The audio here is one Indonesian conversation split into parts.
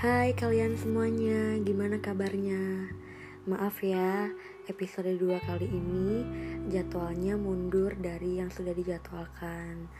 Hai kalian semuanya, gimana kabarnya? Maaf ya, episode 2 kali ini jadwalnya mundur dari yang sudah dijadwalkan.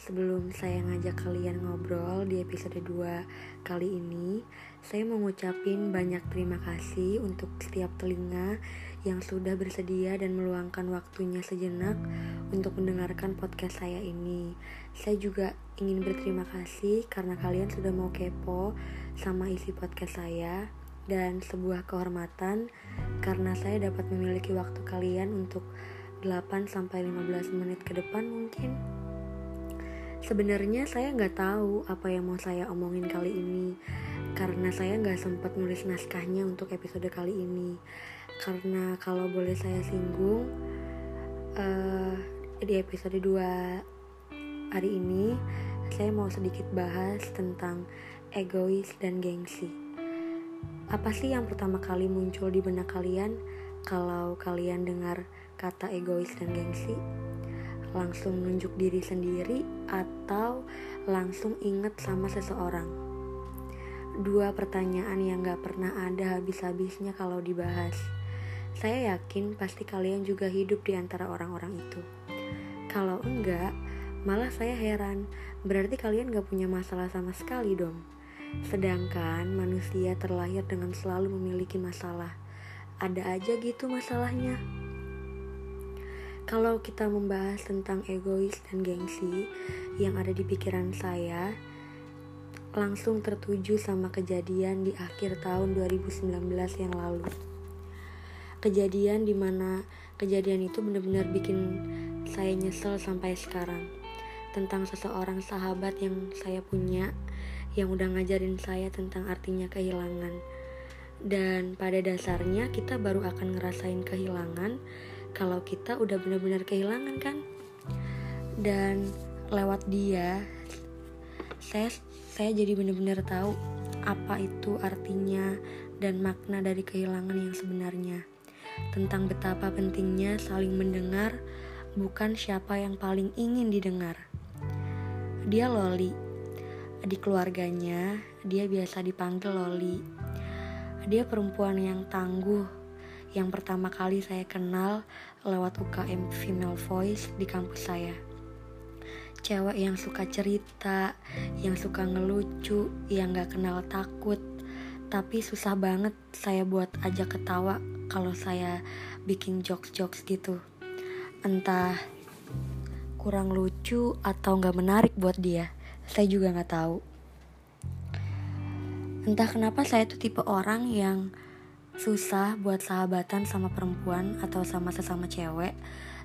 Sebelum saya ngajak kalian ngobrol di episode 2 kali ini, saya mau ngucapin banyak terima kasih untuk setiap telinga yang sudah bersedia dan meluangkan waktunya sejenak untuk mendengarkan podcast saya ini. Saya juga ingin berterima kasih karena kalian sudah mau kepo sama isi podcast saya dan sebuah kehormatan karena saya dapat memiliki waktu kalian untuk 8 sampai 15 menit ke depan mungkin. Sebenarnya saya nggak tahu apa yang mau saya omongin kali ini karena saya nggak sempat nulis naskahnya untuk episode kali ini. Karena kalau boleh saya singgung uh, di episode 2 hari ini saya mau sedikit bahas tentang egois dan gengsi. Apa sih yang pertama kali muncul di benak kalian kalau kalian dengar kata egois dan gengsi langsung nunjuk diri sendiri atau langsung inget sama seseorang dua pertanyaan yang gak pernah ada habis-habisnya kalau dibahas saya yakin pasti kalian juga hidup di antara orang-orang itu. Kalau enggak, malah saya heran. Berarti kalian gak punya masalah sama sekali dong. Sedangkan manusia terlahir dengan selalu memiliki masalah. Ada aja gitu masalahnya. Kalau kita membahas tentang egois dan gengsi yang ada di pikiran saya, langsung tertuju sama kejadian di akhir tahun 2019 yang lalu. Kejadian di mana kejadian itu benar-benar bikin saya nyesel sampai sekarang. Tentang seseorang sahabat yang saya punya yang udah ngajarin saya tentang artinya kehilangan. Dan pada dasarnya kita baru akan ngerasain kehilangan kalau kita udah benar-benar kehilangan kan dan lewat dia saya saya jadi benar-benar tahu apa itu artinya dan makna dari kehilangan yang sebenarnya tentang betapa pentingnya saling mendengar, bukan siapa yang paling ingin didengar. Dia Loli. Di keluarganya, dia biasa dipanggil Loli. Dia perempuan yang tangguh, yang pertama kali saya kenal lewat UKM Female Voice di kampus saya. Cewek yang suka cerita, yang suka ngelucu, yang gak kenal takut, tapi susah banget saya buat ajak ketawa kalau saya bikin jokes-jokes gitu. Entah kurang lucu atau nggak menarik buat dia saya juga nggak tahu. Entah kenapa saya tuh tipe orang yang susah buat sahabatan sama perempuan atau sama sesama cewek.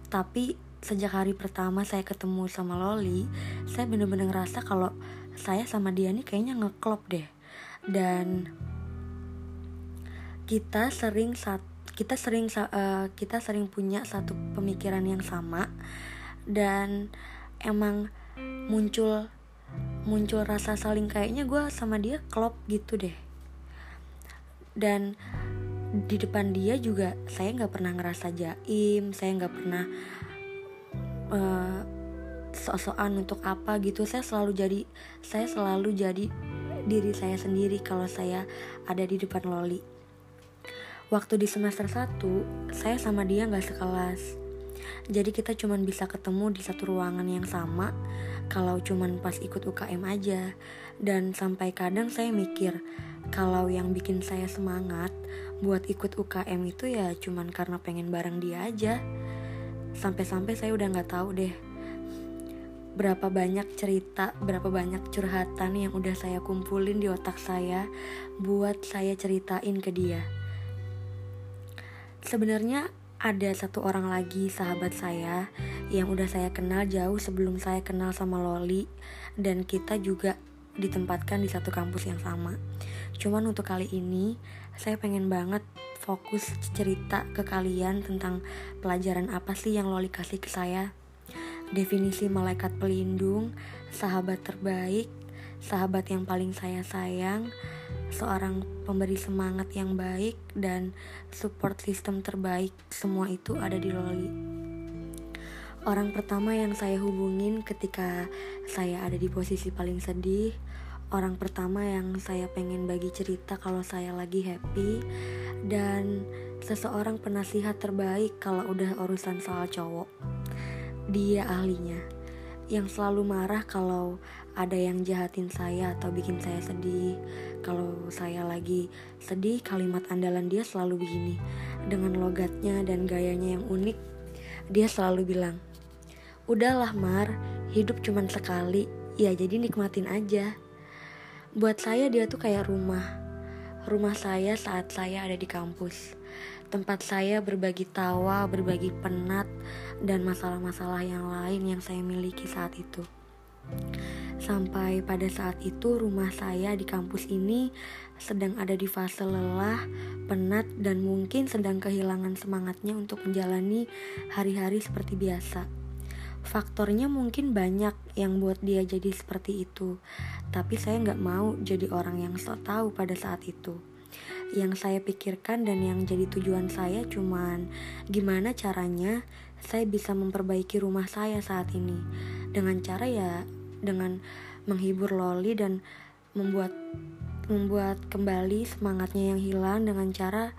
Tapi sejak hari pertama saya ketemu sama Loli saya bener-bener ngerasa kalau saya sama dia nih kayaknya ngeklop deh. Dan kita sering satu kita sering uh, kita sering punya satu pemikiran yang sama. Dan emang muncul muncul rasa saling kayaknya gue sama dia klop gitu deh. Dan di depan dia juga saya nggak pernah ngerasa jaim saya nggak pernah uh, sok-sokan untuk apa gitu saya selalu jadi saya selalu jadi diri saya sendiri kalau saya ada di depan Loli Waktu di semester 1, saya sama dia gak sekelas. Jadi kita cuman bisa ketemu di satu ruangan yang sama kalau cuman pas ikut UKM aja. Dan sampai kadang saya mikir kalau yang bikin saya semangat buat ikut UKM itu ya cuman karena pengen bareng dia aja. Sampai-sampai saya udah gak tahu deh berapa banyak cerita, berapa banyak curhatan yang udah saya kumpulin di otak saya buat saya ceritain ke dia. Sebenarnya ada satu orang lagi sahabat saya yang udah saya kenal jauh sebelum saya kenal sama Loli dan kita juga ditempatkan di satu kampus yang sama. Cuman untuk kali ini saya pengen banget fokus cerita ke kalian tentang pelajaran apa sih yang Loli kasih ke saya. Definisi malaikat pelindung, sahabat terbaik, sahabat yang paling saya sayang, seorang pemberi semangat yang baik dan support system terbaik semua itu ada di Loli. Orang pertama yang saya hubungin ketika saya ada di posisi paling sedih, orang pertama yang saya pengen bagi cerita kalau saya lagi happy dan seseorang penasihat terbaik kalau udah urusan soal cowok. Dia ahlinya yang selalu marah kalau ada yang jahatin saya atau bikin saya sedih. Kalau saya lagi sedih, kalimat andalan dia selalu begini. Dengan logatnya dan gayanya yang unik, dia selalu bilang, "Udahlah, Mar, hidup cuman sekali. Ya jadi nikmatin aja." Buat saya dia tuh kayak rumah. Rumah saya saat saya ada di kampus. Tempat saya berbagi tawa, berbagi penat, dan masalah-masalah yang lain yang saya miliki saat itu. Sampai pada saat itu rumah saya di kampus ini sedang ada di fase lelah, penat, dan mungkin sedang kehilangan semangatnya untuk menjalani hari-hari seperti biasa. Faktornya mungkin banyak yang buat dia jadi seperti itu, tapi saya nggak mau jadi orang yang sok tahu pada saat itu. Yang saya pikirkan dan yang jadi tujuan saya cuman gimana caranya saya bisa memperbaiki rumah saya saat ini dengan cara ya dengan menghibur Loli dan membuat membuat kembali semangatnya yang hilang dengan cara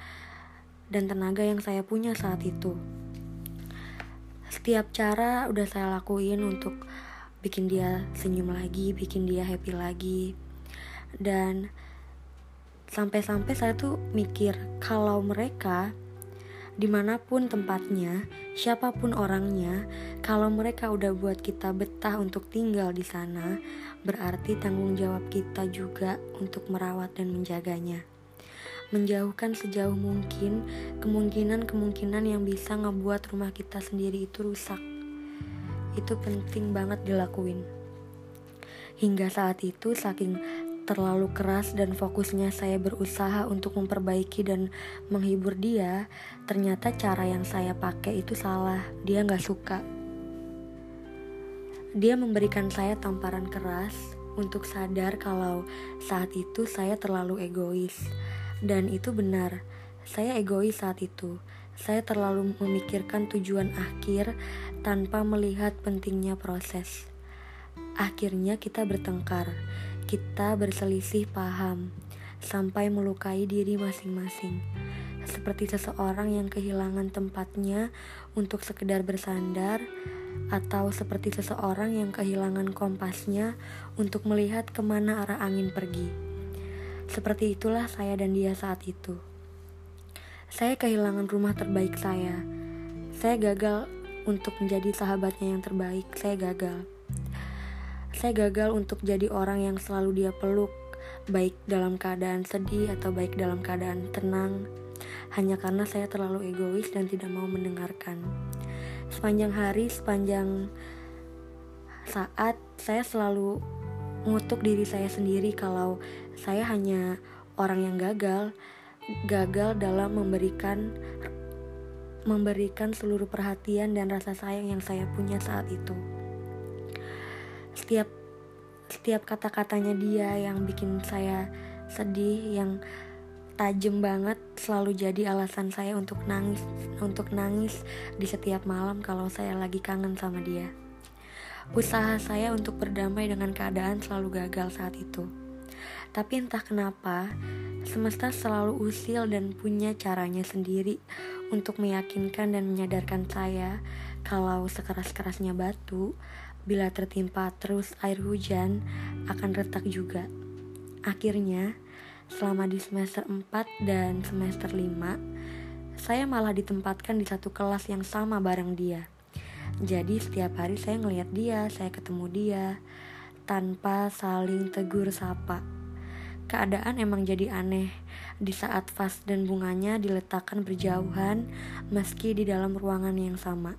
dan tenaga yang saya punya saat itu. Setiap cara udah saya lakuin untuk bikin dia senyum lagi, bikin dia happy lagi. Dan sampai-sampai saya tuh mikir kalau mereka di mana pun tempatnya, siapa pun orangnya, kalau mereka udah buat kita betah untuk tinggal di sana, berarti tanggung jawab kita juga untuk merawat dan menjaganya menjauhkan sejauh mungkin kemungkinan-kemungkinan yang bisa ngebuat rumah kita sendiri itu rusak. Itu penting banget dilakuin. Hingga saat itu saking terlalu keras dan fokusnya saya berusaha untuk memperbaiki dan menghibur dia, ternyata cara yang saya pakai itu salah. Dia nggak suka. Dia memberikan saya tamparan keras untuk sadar kalau saat itu saya terlalu egois dan itu benar, saya egois saat itu. Saya terlalu memikirkan tujuan akhir tanpa melihat pentingnya proses. Akhirnya kita bertengkar, kita berselisih paham, sampai melukai diri masing-masing. Seperti seseorang yang kehilangan tempatnya untuk sekedar bersandar, atau seperti seseorang yang kehilangan kompasnya untuk melihat ke mana arah angin pergi. Seperti itulah saya dan dia saat itu. Saya kehilangan rumah terbaik saya. Saya gagal untuk menjadi sahabatnya yang terbaik. Saya gagal. Saya gagal untuk jadi orang yang selalu dia peluk, baik dalam keadaan sedih atau baik dalam keadaan tenang, hanya karena saya terlalu egois dan tidak mau mendengarkan. Sepanjang hari, sepanjang saat, saya selalu mengutuk diri saya sendiri kalau saya hanya orang yang gagal, gagal dalam memberikan memberikan seluruh perhatian dan rasa sayang yang saya punya saat itu. Setiap setiap kata-katanya dia yang bikin saya sedih, yang tajam banget selalu jadi alasan saya untuk nangis untuk nangis di setiap malam kalau saya lagi kangen sama dia. Usaha saya untuk berdamai dengan keadaan selalu gagal saat itu. Tapi entah kenapa, semesta selalu usil dan punya caranya sendiri untuk meyakinkan dan menyadarkan saya kalau sekeras-kerasnya batu, bila tertimpa terus air hujan, akan retak juga. Akhirnya, selama di semester 4 dan semester 5, saya malah ditempatkan di satu kelas yang sama bareng dia. Jadi setiap hari saya ngelihat dia, saya ketemu dia tanpa saling tegur sapa. Keadaan emang jadi aneh di saat vas dan bunganya diletakkan berjauhan meski di dalam ruangan yang sama.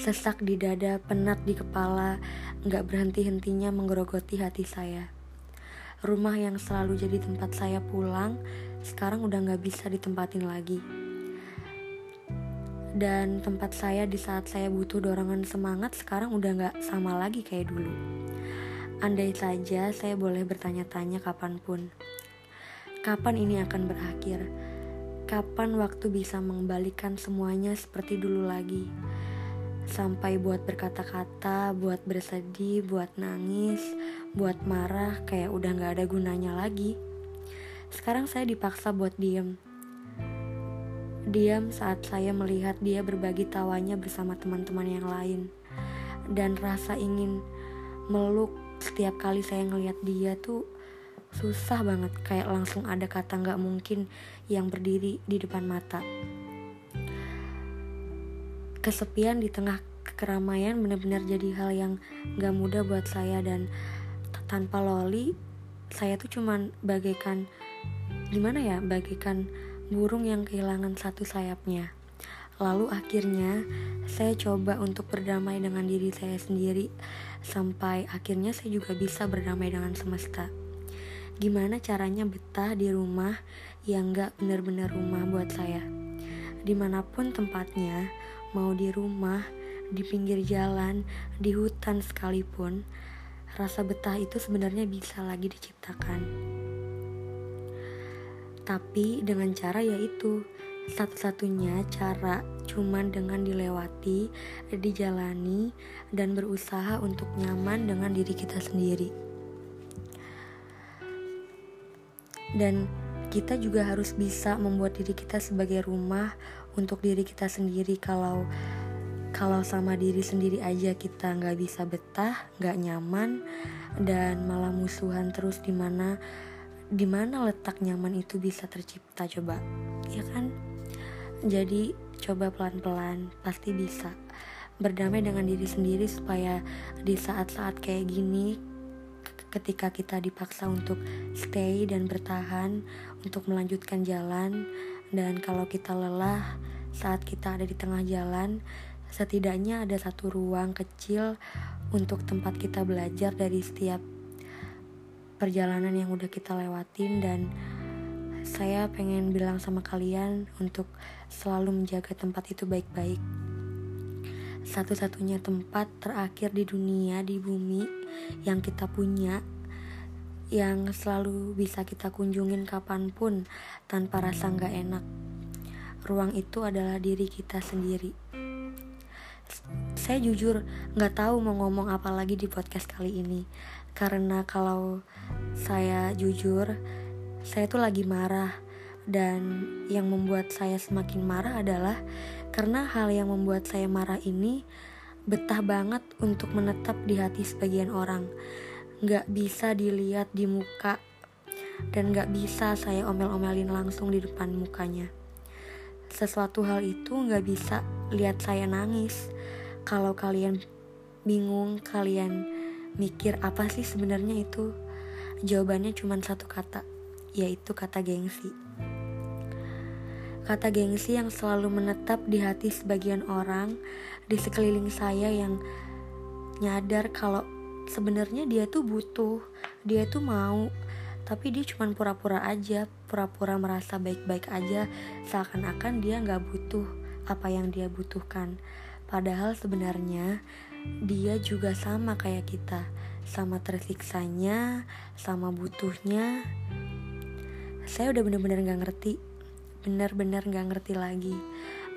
Sesak di dada, penat di kepala, nggak berhenti-hentinya menggerogoti hati saya. Rumah yang selalu jadi tempat saya pulang, sekarang udah nggak bisa ditempatin lagi dan tempat saya di saat saya butuh dorongan semangat sekarang udah gak sama lagi kayak dulu. Andai saja saya boleh bertanya-tanya kapan pun, kapan ini akan berakhir? Kapan waktu bisa mengembalikan semuanya seperti dulu lagi? sampai buat berkata-kata, buat bersedih, buat nangis, buat marah, kayak udah gak ada gunanya lagi. Sekarang saya dipaksa buat diem. Diam saat saya melihat dia berbagi tawanya bersama teman-teman yang lain. Dan rasa ingin meluk setiap kali saya ngelihat dia tuh susah banget kayak langsung ada kata nggak mungkin yang berdiri di depan mata. Kesepian di tengah keramaian benar-benar jadi hal yang gak mudah buat saya dan tanpa loli saya tuh cuman bagaikan gimana ya bagaikan burung yang kehilangan satu sayapnya lalu akhirnya saya coba untuk berdamai dengan diri saya sendiri sampai akhirnya saya juga bisa berdamai dengan semesta gimana caranya betah di rumah yang gak benar-benar rumah buat saya di mana pun tempatnya mau di rumah, di pinggir jalan, di hutan sekalipun, rasa betah itu sebenarnya bisa lagi diciptakan. Tapi dengan cara yaitu satu-satunya cara cuman dengan dilewati, dijalani, dan berusaha untuk nyaman dengan diri kita sendiri. Dan kita juga harus bisa membuat diri kita sebagai rumah untuk diri kita sendiri. Kalau kalau sama diri sendiri aja kita nggak bisa betah nggak nyaman dan malah musuhan terus di mana di mana letak nyaman itu bisa tercipta coba. Ya kan jadi coba pelan-pelan pasti bisa. Berdamai dengan diri sendiri supaya di saat-saat kayak gini ketika kita dipaksa untuk stay dan bertahan untuk melanjutkan jalan dan kalau kita lelah saat kita ada di tengah jalan, setidaknya ada satu ruang kecil untuk tempat kita belajar dari setiap perjalanan yang udah kita lewatin. Dan saya pengen bilang sama kalian untuk selalu menjaga tempat itu baik-baik. Satu-satunya tempat terakhir di dunia, di bumi yang kita punya yang selalu bisa kita kunjungin kapan pun tanpa rasa nggak enak. Ruang itu adalah diri kita sendiri. Saya jujur nggak tahu mau ngomong apa lagi di podcast kali ini, karena kalau saya jujur, saya tuh lagi marah dan yang membuat saya semakin marah adalah karena hal yang membuat saya marah ini betah banget untuk menetap di hati sebagian orang nggak bisa dilihat di muka dan nggak bisa saya omel-omelin langsung di depan mukanya. Sesuatu hal itu nggak bisa lihat saya nangis. Kalau kalian bingung, kalian mikir apa sih sebenarnya itu? Jawabannya cuma satu kata, yaitu kata gengsi. Kata gengsi yang selalu menetap di hati sebagian orang di sekeliling saya yang nyadar kalau sebenarnya dia tuh butuh dia tuh mau. Tapi dia cuma pura-pura aja pura-pura merasa baik-baik aja seakan-akan dia nggak butuh apa yang dia butuhkan. Padahal sebenarnya dia juga sama kayak kita sama tersiksanya sama butuhnya. Saya udah bener-bener gak ngerti bener-bener gak ngerti lagi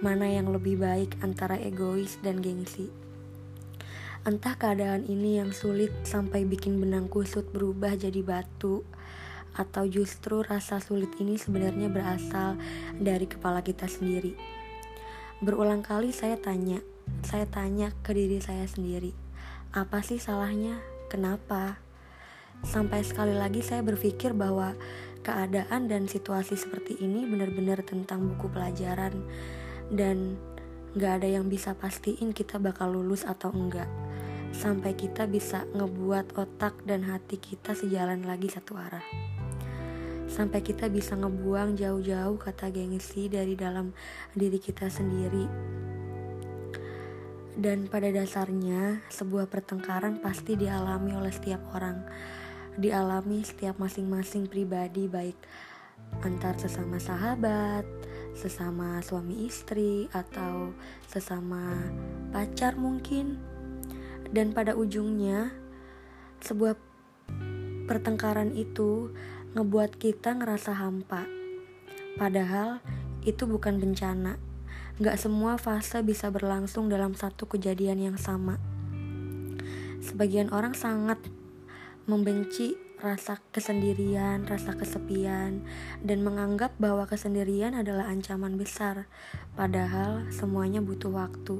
mana yang lebih baik antara egois dan gengsi Entah keadaan ini yang sulit sampai bikin benang kusut berubah jadi batu atau justru rasa sulit ini sebenarnya berasal dari kepala kita sendiri. Berulang kali saya tanya, saya tanya ke diri saya sendiri, apa sih salahnya? Kenapa? Sampai sekali lagi saya berpikir bahwa keadaan dan situasi seperti ini benar-benar tentang buku pelajaran dan gak ada yang bisa pastiin kita bakal lulus atau enggak sampai kita bisa ngebuat otak dan hati kita sejalan lagi satu arah. Sampai kita bisa ngebuang jauh-jauh kata gengsi dari dalam diri kita sendiri. Dan pada dasarnya, sebuah pertengkaran pasti dialami oleh setiap orang. Dialami setiap masing-masing pribadi baik antar sesama sahabat, sesama suami istri atau sesama pacar mungkin dan pada ujungnya sebuah pertengkaran itu ngebuat kita ngerasa hampa. Padahal itu bukan bencana. Gak semua fase bisa berlangsung dalam satu kejadian yang sama. Sebagian orang sangat membenci rasa kesendirian, rasa kesepian, dan menganggap bahwa kesendirian adalah ancaman besar. Padahal semuanya butuh waktu.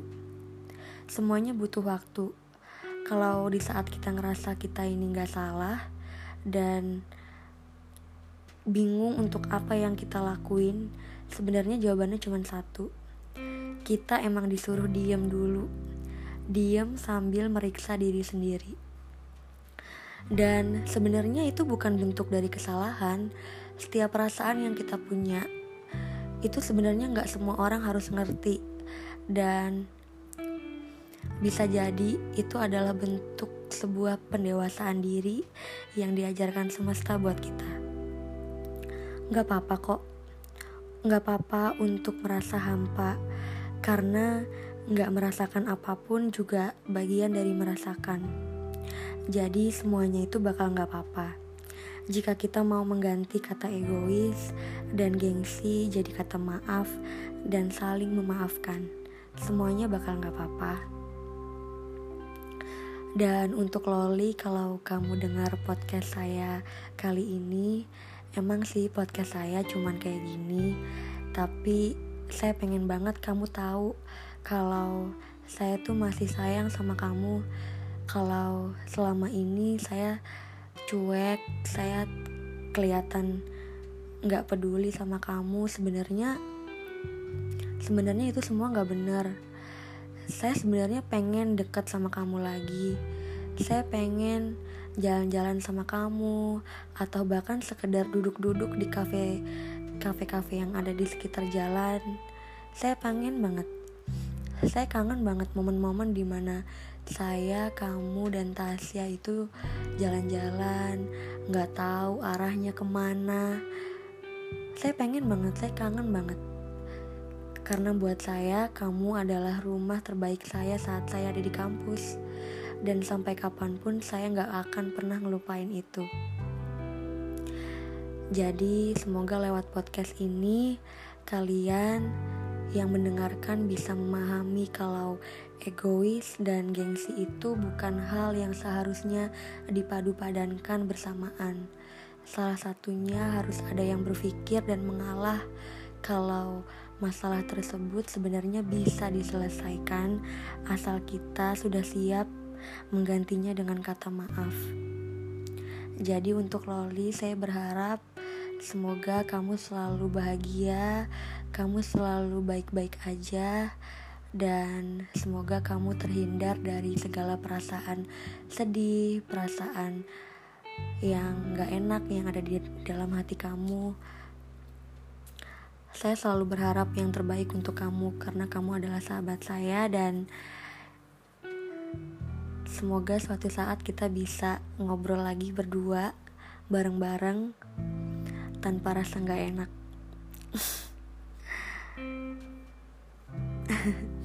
Semuanya butuh waktu. Kalau di saat kita ngerasa kita ini gak salah dan bingung untuk apa yang kita lakuin, sebenarnya jawabannya cuma satu. Kita emang disuruh diam dulu. Diam sambil meriksa diri sendiri. Dan sebenarnya itu bukan bentuk dari kesalahan. Setiap perasaan yang kita punya itu sebenarnya nggak semua orang harus ngerti dan bisa jadi itu adalah bentuk sebuah pendewasaan diri yang diajarkan semesta buat kita. Nggak apa-apa kok, nggak apa-apa untuk merasa hampa karena nggak merasakan apa pun juga bagian dari merasakan. Jadi semuanya itu bakal gak apa-apa. Jika kita mau mengganti kata egois dan gengsi jadi kata maaf dan saling memaafkan, semuanya bakal gak apa-apa. Dan untuk Loli, kalau kamu dengar podcast saya kali ini, emang sih podcast saya cuman kayak gini, tapi saya pengen banget kamu tahu kalau saya tuh masih sayang sama kamu kalau selama ini saya cuek saya kelihatan nggak peduli sama kamu sebenarnya sebenarnya itu semua nggak benar. Saya sebenarnya pengen deket sama kamu lagi. Saya pengen jalan-jalan sama kamu atau bahkan sekedar duduk-duduk di kafe kafe-kafe yang ada di sekitar jalan. Saya pengen banget. Saya kangen banget momen-momen di mana saya, kamu, dan Tasya itu jalan-jalan, nggak tahu arahnya ke mana. Saya pengen banget, saya kangen banget. Karena buat saya, kamu adalah rumah terbaik saya saat saya ada di kampus. Dan sampai kapan pun saya nggak akan pernah ngelupain itu. Jadi, semoga lewat podcast ini kalian yang mendengarkan bisa memahami kalau egois dan gengsi itu bukan hal yang seharusnya dipadu-padankan bersamaan. Salah satunya harus ada yang berpikir dan mengalah kalau masalah tersebut sebenarnya bisa diselesaikan asal kita sudah siap menggantinya dengan kata maaf. Jadi untuk Loli saya berharap semoga kamu selalu bahagia, kamu selalu baik-baik aja dan semoga kamu terhindar dari segala perasaan sedih, perasaan yang gak enak yang ada di dalam hati kamu. Saya selalu berharap yang terbaik untuk kamu karena kamu adalah sahabat saya dan semoga suatu saat kita bisa ngobrol lagi berdua bareng-bareng tanpa rasa gak enak.